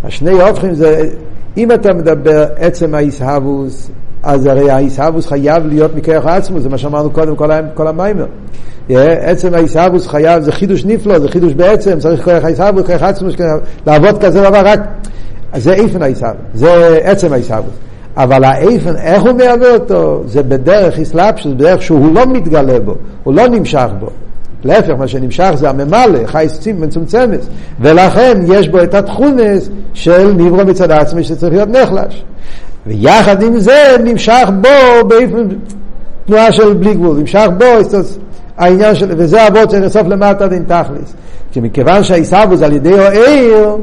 השני הופכים זה אם אתה מדבר עצם האיסהבוס, אז הרי האיסהבוס חייב להיות מכוח עצמו, זה מה שאמרנו קודם, כל, כל המיימר. עצם האיסהבוס חייב, זה חידוש נפלא, זה חידוש בעצם, צריך כוח האיסהבוס, כוח עצמו, לעבוד כזה דבר רק, זה איפן האיסהבוס, זה עצם האיסהבוס. אבל האיפן, איך הוא מהווה אותו? זה בדרך איסלאפשוס, בדרך שהוא לא מתגלה בו, הוא לא נמשך בו. להפך, מה שנמשך זה הממלא, חייס מצומצמת, ולכן יש בו את התכונס של נברו מצד עצמי שצריך להיות נחלש. ויחד עם זה נמשך בו באופן תנועה של בלי גבול, נמשך בו העניין של, וזה אבות צריך לסוף למטה דין תכלס. כי מכיוון שהעיסאוווס על ידי העיר,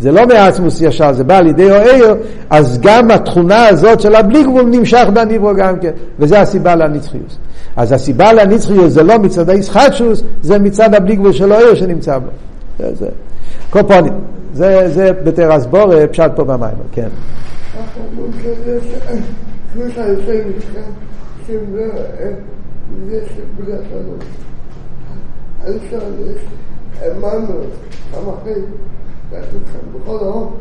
זה לא מעצמוס ישר, זה בא על ידי העיר, אז גם התכונה הזאת של הבלי גבול נמשך בניברו גם כן, וזה הסיבה לנצחיות. אז הסיבה לנצחיות זה לא מצד הישחטשוס, זה מצד הבלי גבול של העיר שנמצא בו. זה, זה. קופונים, זה, זה בתרס בור, פשט פה במים, כן. בכל יום,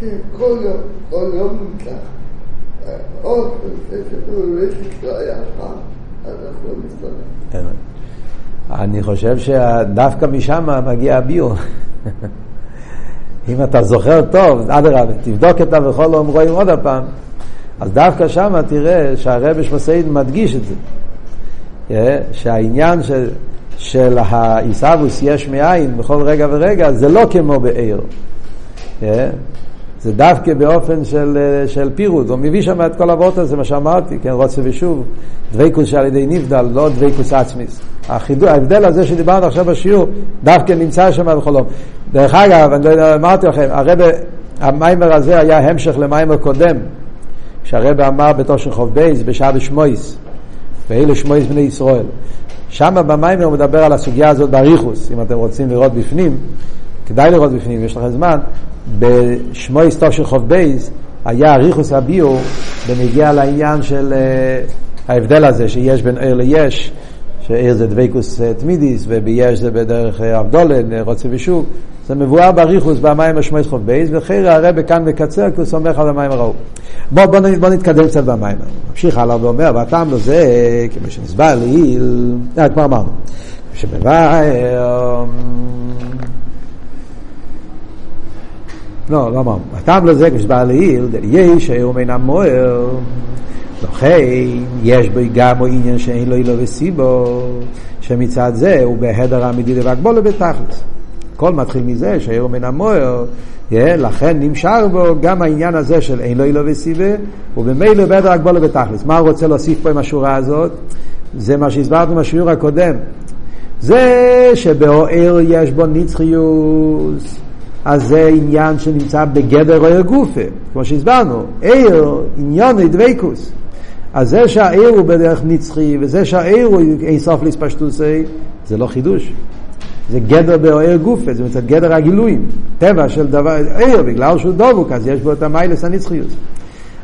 שכל יום, כל יום נמצא. עוד, יש לי היה אז אנחנו מסתובבים. אני חושב שדווקא משם מגיע הביור. אם אתה זוכר טוב, אדרבה, תבדוק את ה"וכל לא רואים" עוד הפעם, אז דווקא שם תראה שהרבי שמסעיד מדגיש את זה. שהעניין של, של העיסאוווס יש מאין בכל רגע ורגע, זה לא כמו בעיר. זה דווקא באופן של, של פירוט, הוא מביא שם את כל אבות הזה, מה שאמרתי, כן, רוצה ושוב, דבקוס שעל ידי נבדל, לא דבקוס עצמיס. החידו, ההבדל הזה שדיברנו עכשיו בשיעור, דווקא נמצא שם בחולום. דרך אגב, אני לא יודע, אמרתי לכם, הרב, המיימר הזה היה המשך למיימר קודם, שהרב אמר בתושן חוב בייס, בשעה בשמויס, ואלה שמויס בני ישראל. שם במיימר הוא מדבר על הסוגיה הזאת באריכוס, אם אתם רוצים לראות בפנים, כדאי לראות בפנים, יש לכם זמן, בשמו היסטור של חוב בייס היה אריכוס הביור בנגיע לעניין של uh, ההבדל הזה שיש בין עיר ליש, שעיר זה דבקוס uh, תמידיס וביש זה בדרך אבדולן, uh, רוצה ושוב, זה מבואר באריכוס במים השמו חוב בייס, וחייר הרב כאן מקצר כי הוא סומך על המים הראו. בואו בוא, בוא נתקדם קצת במים. ממשיך הלאה ואומר, והטעם לזה, כמו שנסבר לעיל, כבר אמרנו, שמבאר לא, לא אמרנו. הטעם לזה כשבא לעיל, יש היום אין המוער, לכן יש בו גם עניין שאין לו אילו וסיבו, שמצד זה הוא בהדר האמיתי והגבולו בתכלס. הכל מתחיל מזה שהיום אין המוער, לכן נמשך בו גם העניין הזה של אין לו אילו וסיבה, ובמילא בהדר הגבולו בתכלס. מה הוא רוצה להוסיף פה עם השורה הזאת? זה מה שהסברנו בשיעור הקודם. זה שבאוהר יש בו נצחיוס. אז זה עניין שנמצא בגדר או גופה, כמו שהסברנו, עיר, עניון דבקוס. אז זה שהעיר הוא בדרך נצחי, וזה שהעיר הוא אין סוף להספשטוסי, זה לא חידוש. זה גדר באוהר גופה, זה מצד גדר הגילויים. טבע של דבר, עיר, בגלל שהוא דבוק, אז יש בו את המיילס הנצחיות.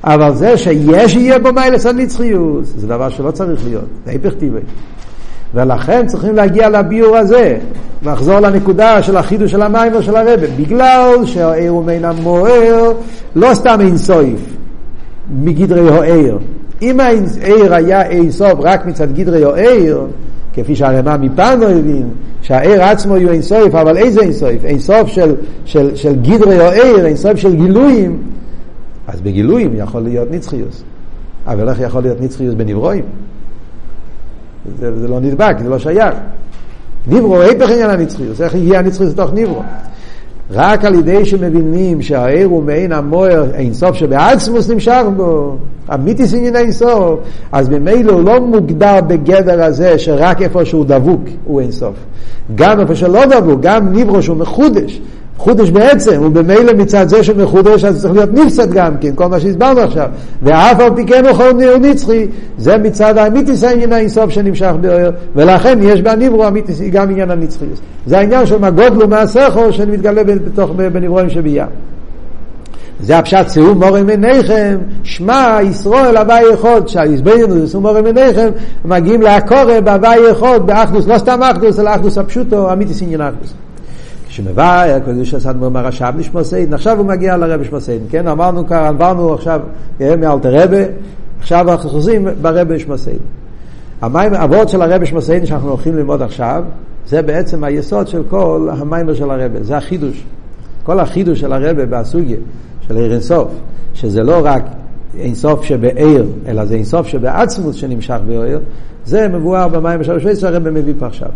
אבל זה שיש יהיה בו מיילס הנצחיות, זה דבר שלא צריך להיות, זה היפך טבעי. ולכן צריכים להגיע לביור הזה, לחזור לנקודה של החידוש של המים או של הרבה, בגלל שהעיר הוא מן המוער, לא סתם אין סויף, מגדרי העיר. אם העיר היה אין סוף רק מצד גדרי העיר, כפי שהרמ"א מפנו הבין, שהעיר עצמו יהיו אין סוף, אבל איזה אין סוף? אין סוף של, של, של גדרי או אין סוף של גילויים, אז בגילויים יכול להיות נצחיוס. אבל איך יכול להיות נצחיוס בנברואים? זה, זה לא נדבק, זה לא שייך. נברו, היפך עניין הנצחיוס, איך יהיה הנצחיוס לתוך נברו? רק על ידי שמבינים שהעיר הוא מעין המוער אינסוף שבעצמוס נמשך בו, אמיתיס עניין אינסוף, אז ממילא הוא לא מוגדר בגדר הזה שרק איפה שהוא דבוק הוא אינסוף. גם איפה שלא דבוק, גם נברו שהוא מחודש, חודש בעצם, ובמילא מצד זה שמחודש אז צריך להיות נפסד גם כן, כל מה שהסברנו עכשיו. ואף על פי כן הוא נצחי, זה מצד האמיתיס העניין האינסוף שנמשך באויר, ולכן יש בנברו אמיתיס גם עניין הנצחיות. זה העניין של מה גודלו מהסכו שמתגלה בתוך בנברואים שבייה. זה הפשט שאו מורם עיניכם, שמע ישראל הווי אחד, שהסברנו שאו מורם עיניכם, מגיעים להקורא בהווי אחד, באחדוס, לא סתם אחדוס, אלא אחדוס הפשוטו, אמיתיס עניין אחדוס. כשמבאר קדוש הסדמור מרשב נשמוסיין, עכשיו הוא מגיע לרבי שמוסיין, כן? אמרנו עברנו עכשיו מאלתר רבה, עכשיו אנחנו חוזרים ברבי שמוסיין. המים, הוורד של הרבי שמוסיין שאנחנו הולכים ללמוד עכשיו, זה בעצם היסוד של כל המיימר של הרבי, זה החידוש. כל החידוש של הרבי בסוגיה, של עיר אינסוף, שזה לא רק אינסוף שבעיר, אלא זה אינסוף שבעצמוס שנמשך בעיר, זה מבואר במים של השוויץ שהרבי מביא פה עכשיו.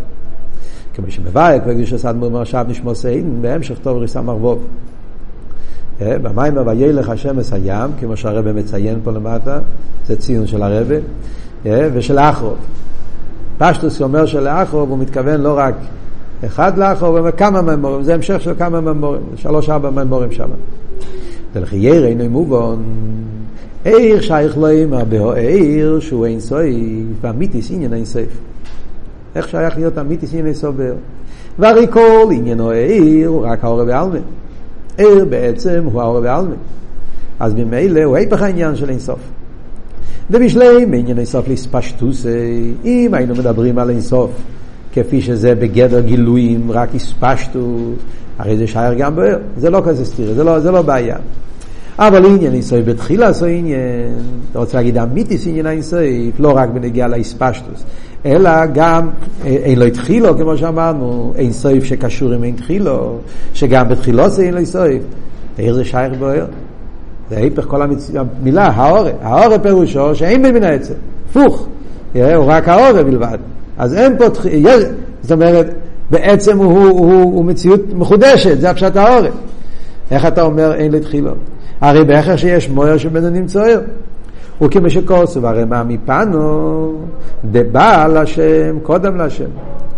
כמו שמבאר קדוש הסדמור מרשב נשמו סיין, בהמשך טוב ריסה מרבוב. במים וילך השמש הים, כמו שהרבא מציין פה למטה, זה ציון של הרבא, ושל אחרוב. פשטוס אומר שלאחרוב הוא מתכוון לא רק אחד לאחרוב, אלא כמה ממורים, זה המשך של כמה ממורים, שלוש ארבע ממורים שם. ולכי ירא אינו מובן, עיר שייך לו אימא בהעיר שהוא אין סוי, ואמיתיס עניין אין סייף. איך שייך להיות אמיתיס ענייני סובר. והרי כל עניינו העיר הוא רק האור בעלמא. עיר בעצם הוא האור בעלמא. אז ממילא הוא היפך העניין של אינסוף. ובשלי מעניין אינסוף לספשטוסי, אם היינו מדברים על אינסוף כפי שזה בגדר גילויים, רק הספשטוס, הרי זה שייר גם בעיר. זה לא כזה סתיר, זה לא, זה לא בעיה. אבל עניין אינסוף בתחילה עשו עניין, אתה רוצה להגיד אמיתיס עניין אינסוף, לא רק בנגיעה לאספשטוס, אלא גם אה, אין לו התחילו, כמו שאמרנו, אין סויף שקשור עם אין תחילו, שגם בתחילו זה אין לו סויף. העיר זה שייך בוער. זה ההפך כל המצ... המילה, האורה. האורה פירושו שאין בין מן העצם. הפוך. הוא רק האורה בלבד. אז אין פה, זאת אומרת, בעצם הוא, הוא, הוא, הוא מציאות מחודשת, זה הפשט האורה. איך אתה אומר אין לתחילו? הרי בהכרח שיש מויר שבנו נמצא וכמו שכוסו, הרי מה מפנו, דבעל השם קודם להשם.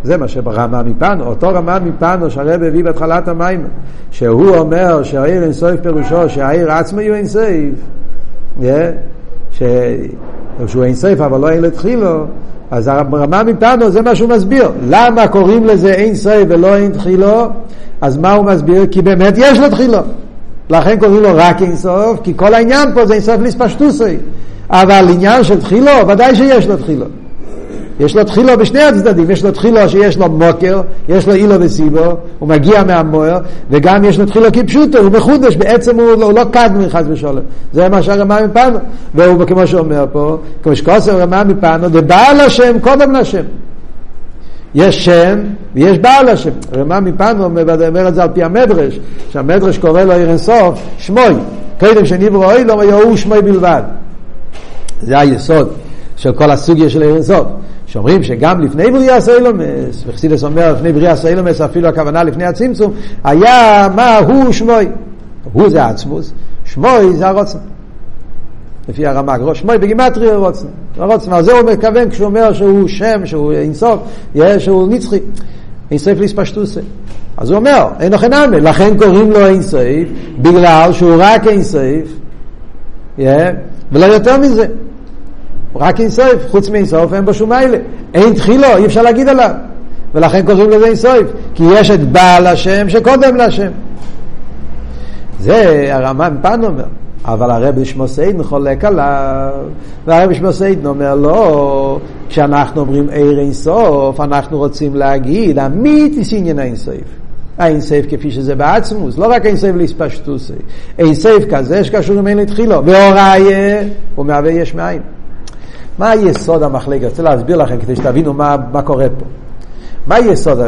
זה מה שרמה מפנו, אותו רמה מפנו שהרב הביא בהתחלת המים, שהוא אומר שהעיר אין סויף פירושו שהעיר עצמו יהיו אין סויף, yeah, שהוא אין סויף אבל לא אין לתחילו, אז הרמה מפנו זה מה שהוא מסביר. למה קוראים לזה אין סויף ולא אין תחילו? אז מה הוא מסביר? כי באמת יש לו תחילו. לכן קוראים לו רק אין סוף, כי כל העניין פה זה אין סוף ליספשטוסי. אבל עניין של תחילו, ודאי שיש לו תחילו. יש לו תחילו בשני הצדדים, יש לו תחילו שיש לו מוקר, יש לו אילו וסיבו, הוא מגיע מהמוער, וגם יש לו תחילו כפשוטו, הוא מחודש, בעצם הוא, הוא לא קדמי חס ושלום. זה מה שהרמה מפנו, והוא כמו שאומר פה, כמו שכוסר רמה מפנו, דבעל השם קודם לשם. יש שם ויש בעל השם. רמה מפנו אומר את זה על פי המדרש, שהמדרש קורא לו עיר אינסוף, שמוי. קודם שנברו אוי לו, יהוא שמוי בלבד. זה היסוד של כל הסוגיה של אינסוף. שאומרים שגם לפני בריאה סיילומס, וחסידס אומר לפני בריאה סיילומס, אפילו הכוונה לפני הצמצום, היה מה הוא שמוי. הוא זה העצמוס, שמוי זה הרוצן. לפי הרמ"ג, ראש שמוי בגימטרי רוצן. רוצן, על זה הוא מכוון כשהוא אומר שהוא שם, שהוא אינסוף, שהוא נצחי. אינסוף ליספשטוסי. אז הוא אומר, אין לכם נמי, לכן קוראים לו אינסוף, בגלל שהוא רק אינסוף, ולא יותר מזה. רק אינסוף, חוץ מאינסוף אין בו שום מיילה. אין תחילו, אי אפשר להגיד עליו. ולכן קוראים לזה אינסוף, כי יש את בעל השם שקודם להשם. זה הרמב"ם פן אומר. אבל הרב שמוסיידן חולק עליו, והרב שמוסיידן אומר לא, כשאנחנו אומרים עיר אין סוף, אנחנו רוצים להגיד, אמיתיס עניין אין סוף. אין סייף כפי שזה בעצמוס, לא רק אין סייף להספשטוסי, אין סייף כזה שקשור עם אין לתחילו, והוראיה הוא מהווה יש מאין. מה היסוד המחלקת? אני רוצה להסביר לכם כדי שתבינו מה, מה קורה פה. מה היסוד?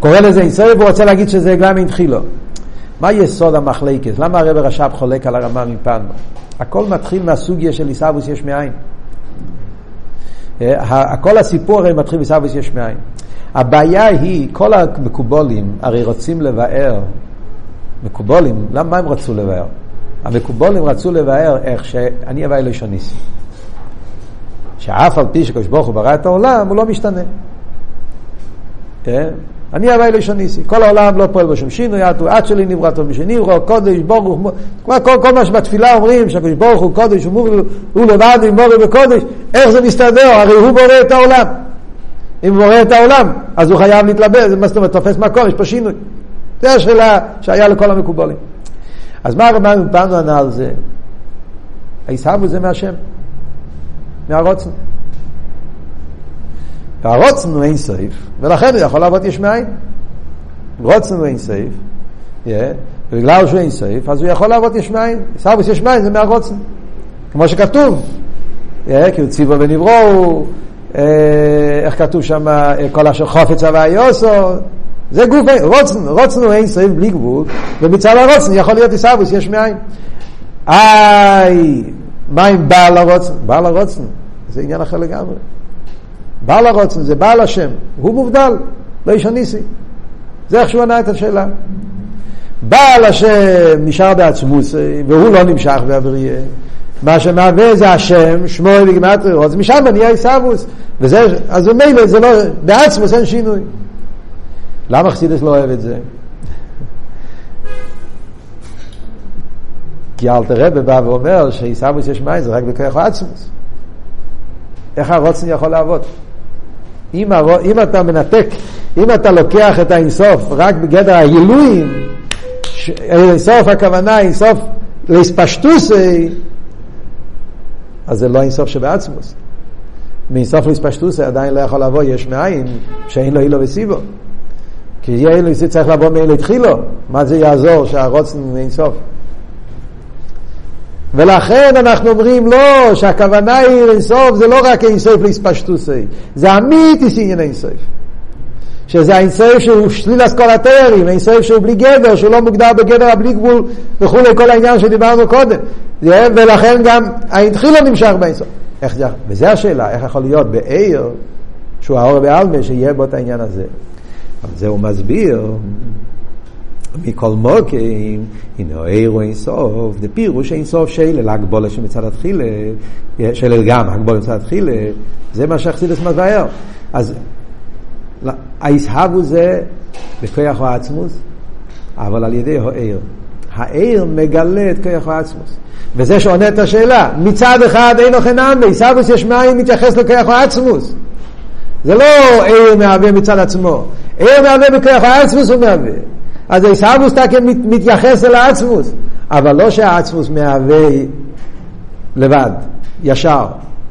קורא לזה סייף והוא רוצה להגיד שזה גם אין תחילו. מה יסוד המחלקת? למה הרב רש"ב חולק על הרמה מפנו? הכל מתחיל מהסוגיה של עיסאוווס יש מאין. אה, כל הסיפור הרי מתחיל בעיסאוווס יש מאין. הבעיה היא, כל המקובולים הרי רוצים לבאר, מקובולים, למה הם רצו לבאר? המקובולים רצו לבאר איך שאני אביא לשון ניסי. שאף על פי שקדוש ברוך הוא ברא את העולם, הוא לא משתנה. כן? אני אביא לשון ניסי. כל העולם לא פועל בשום שינוי, עד שלי נברא טוב משני, קודש, ברוך הוא, כל, כל, כל מה שבתפילה אומרים, שהקדוש ברוך הוא קודש, הוא, הוא לבד עם בורא וקודש, איך זה מסתדר? הרי הוא בורא את העולם. אם הוא בורא את העולם, אז הוא חייב להתלבט, מה זאת אומרת, תופס מקור, יש פה שינוי. זו השאלה שהיה לכל המקובלים. אז מה הרמב"ם פעם ענה על זה? העיסאוו זה מהשם, מהרוצן. והרוצן הוא אין סעיף, ולכן הוא יכול לעבוד יש מאין. רוצן הוא אין סעיף, ובגלל שהוא אין סעיף, אז הוא יכול לעבוד יש מאין. עיסאוו יש מאין זה מהרוצן. כמו שכתוב, כי הוא ציבו ונבראו, איך כתוב שם, כל אשר חופץ הווה יוסו, זה גוף, רוצן, הוא אין סעיף בלי גבול, ומצד הרוצן יכול להיות עיסאוווס יש מאין. איי, מה עם בעל הרוצן? בעל הרוצן, זה עניין אחר לגמרי. בעל הרוצן זה בעל השם, הוא מובדל, לא איש הניסי. זה איך שהוא ענה את השאלה. בעל השם נשאר בעצמוס, והוא לא נמשך באבריה. מה שמהווה זה השם, שמו וגימטרי רוצן, משם נהיה עיסאוווס. וזה, אז ממילא זה לא, בעצמוס אין שינוי. למה חסידס לא אוהב את זה? כי אלתר רבי בא ואומר שעיסאוווס יש מים זה רק בכוח עצמוס. איך הרוצן יכול לעבוד? אם, הר... אם אתה מנתק, אם אתה לוקח את האינסוף רק בגדר הגילויים, ש... אינסוף הכוונה אינסוף להספשטוסי, אז זה לא אינסוף שבעצמוס. מאינסוף להספשטוסי עדיין לא יכול לבוא יש מאין שאין לו אילו וסיבו. כי אילו צריך לבוא מאילו התחילו. מה זה יעזור שהרוצן אינסוף? ולכן אנחנו אומרים לא, שהכוונה היא אינסוף זה לא רק אינסוף להספשטוסי, זה אמיתיס עניין אינסוף. שזה האינסוף שהוא שליל אסקולטרים, אינסוף שהוא בלי גדר, שהוא לא מוגדר בגדר הבלי גבול וכולי, כל העניין שדיברנו קודם. ולכן גם האתחיל לא נמשך באינסוף. איך זה, וזה השאלה, איך יכול להיות בעיר, שהוא האור בעלמה, שיהיה בו את העניין הזה. אבל זה הוא מסביר מכל מוקים, הנה אירו אין סוף, זה פירוש אין סוף של הגבולה שמצד התחילה, של גם הגבולה מצד התחילה, זה מה שהחסידס מבאר. אז הישהבו זה בכוח העצמוס, אבל על ידי העיר. העיר מגלה את כוח העצמוס. וזה שעונה את השאלה, מצד אחד אין אוכל נאמי, עיסאוווס יש מים מתייחס לכוח העצמוס. זה לא עיר מהווה מצד עצמו, עיר מהווה בכוח העצמוס הוא מהווה. אז עיסאוווס תקן מתייחס אל העצמוס, אבל לא שהעצמוס מהווה לבד, ישר.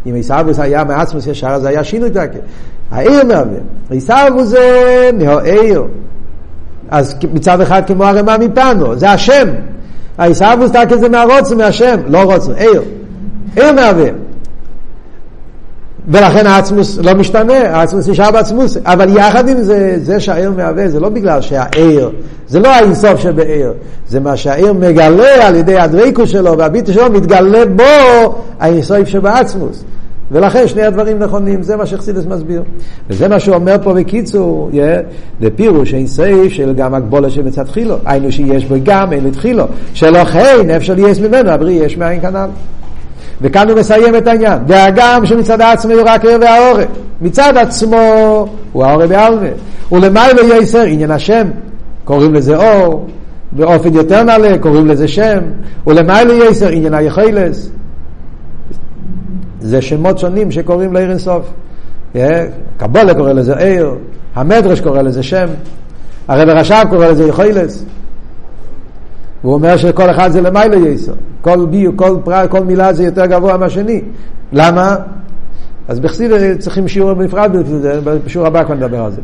אם עיסאוווס היה מעצמוס ישר, אז היה שינוי תקן. העיר מהווה. עיסאוווס זה מהעיר. אז מצד אחד כמו הרמה מפנו, זה השם. העיסאוווס תקן זה מהרוצן, מהשם, לא רוצן, עיר. עיר מהווה. ולכן העצמוס לא משתנה, העצמוס נשאר בעצמוס, אבל יחד עם זה, זה שהעיר מהווה, זה לא בגלל שהעיר, זה לא האינסוף שבעיר, זה מה שהעיר מגלה על ידי הדריקו שלו והביטו שלו, מתגלה בו האינסוף שבעצמוס. ולכן שני הדברים נכונים, זה מה שחסידס מסביר. וזה מה שהוא אומר פה בקיצור, זה פירוש אין סייף של גם הגבולה שמצד תחילו, היינו שיש בו גם אין לתחילו, שלא כן, אפשר להיות ממנו, הבריא יש מאין כנ"ל. וכאן הוא מסיים את העניין. והגם שמצד עצמו הוא רק ער והעורף. מצד עצמו הוא העורף בעלמה. ולמיילו יסר עניין השם. קוראים לזה אור. באופן יותר נעלה קוראים לזה שם. ולמיילו יסר עניין היכולס. זה שמות שונים שקוראים לעיר אינסוף. קבולה קורא לזה עיר, המדרש קורא לזה שם, הרב רש"ב קורא לזה יכולס. הוא אומר שכל אחד זה למיילו יסר. כל, בי, כל, פרט, כל מילה זה יותר גבוה מהשני. למה? אז בחסידה צריכים שיעור בנפרד, בשיעור הבא כבר נדבר על זה.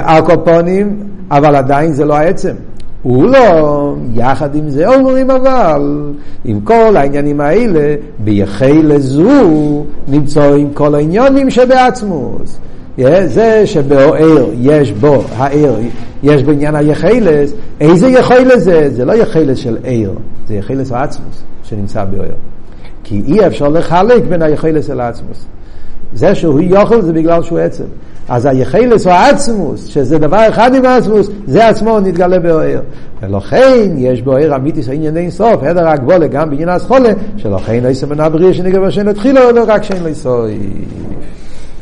הקופונים, אבל עדיין זה לא העצם. הוא לא, יחד עם זה אומרים אבל, עם כל העניינים האלה, ביחי לזו נמצאים כל העניונים שבעצמוס. זה שבאוהר יש בו, הער, יש בעניין היחילס, איזה יחילס זה? זה לא יחילס של ער, זה יחילס העצמוס שנמצא באוהר. כי אי אפשר לחלק בין היחילס אל העצמוס. זה שהוא יוכל זה בגלל שהוא עצם. אז היחילס או העצמוס, שזה דבר אחד עם העצמוס, זה עצמו נתגלה באוהר. ולכן יש באוהר אמיתיס העניין אין סוף, הדר הגבולה גם בעניין הסחולה, שלכן לא יסמן אבריה שנגבר שאין התחילו, לא רק שאין לו יסוי.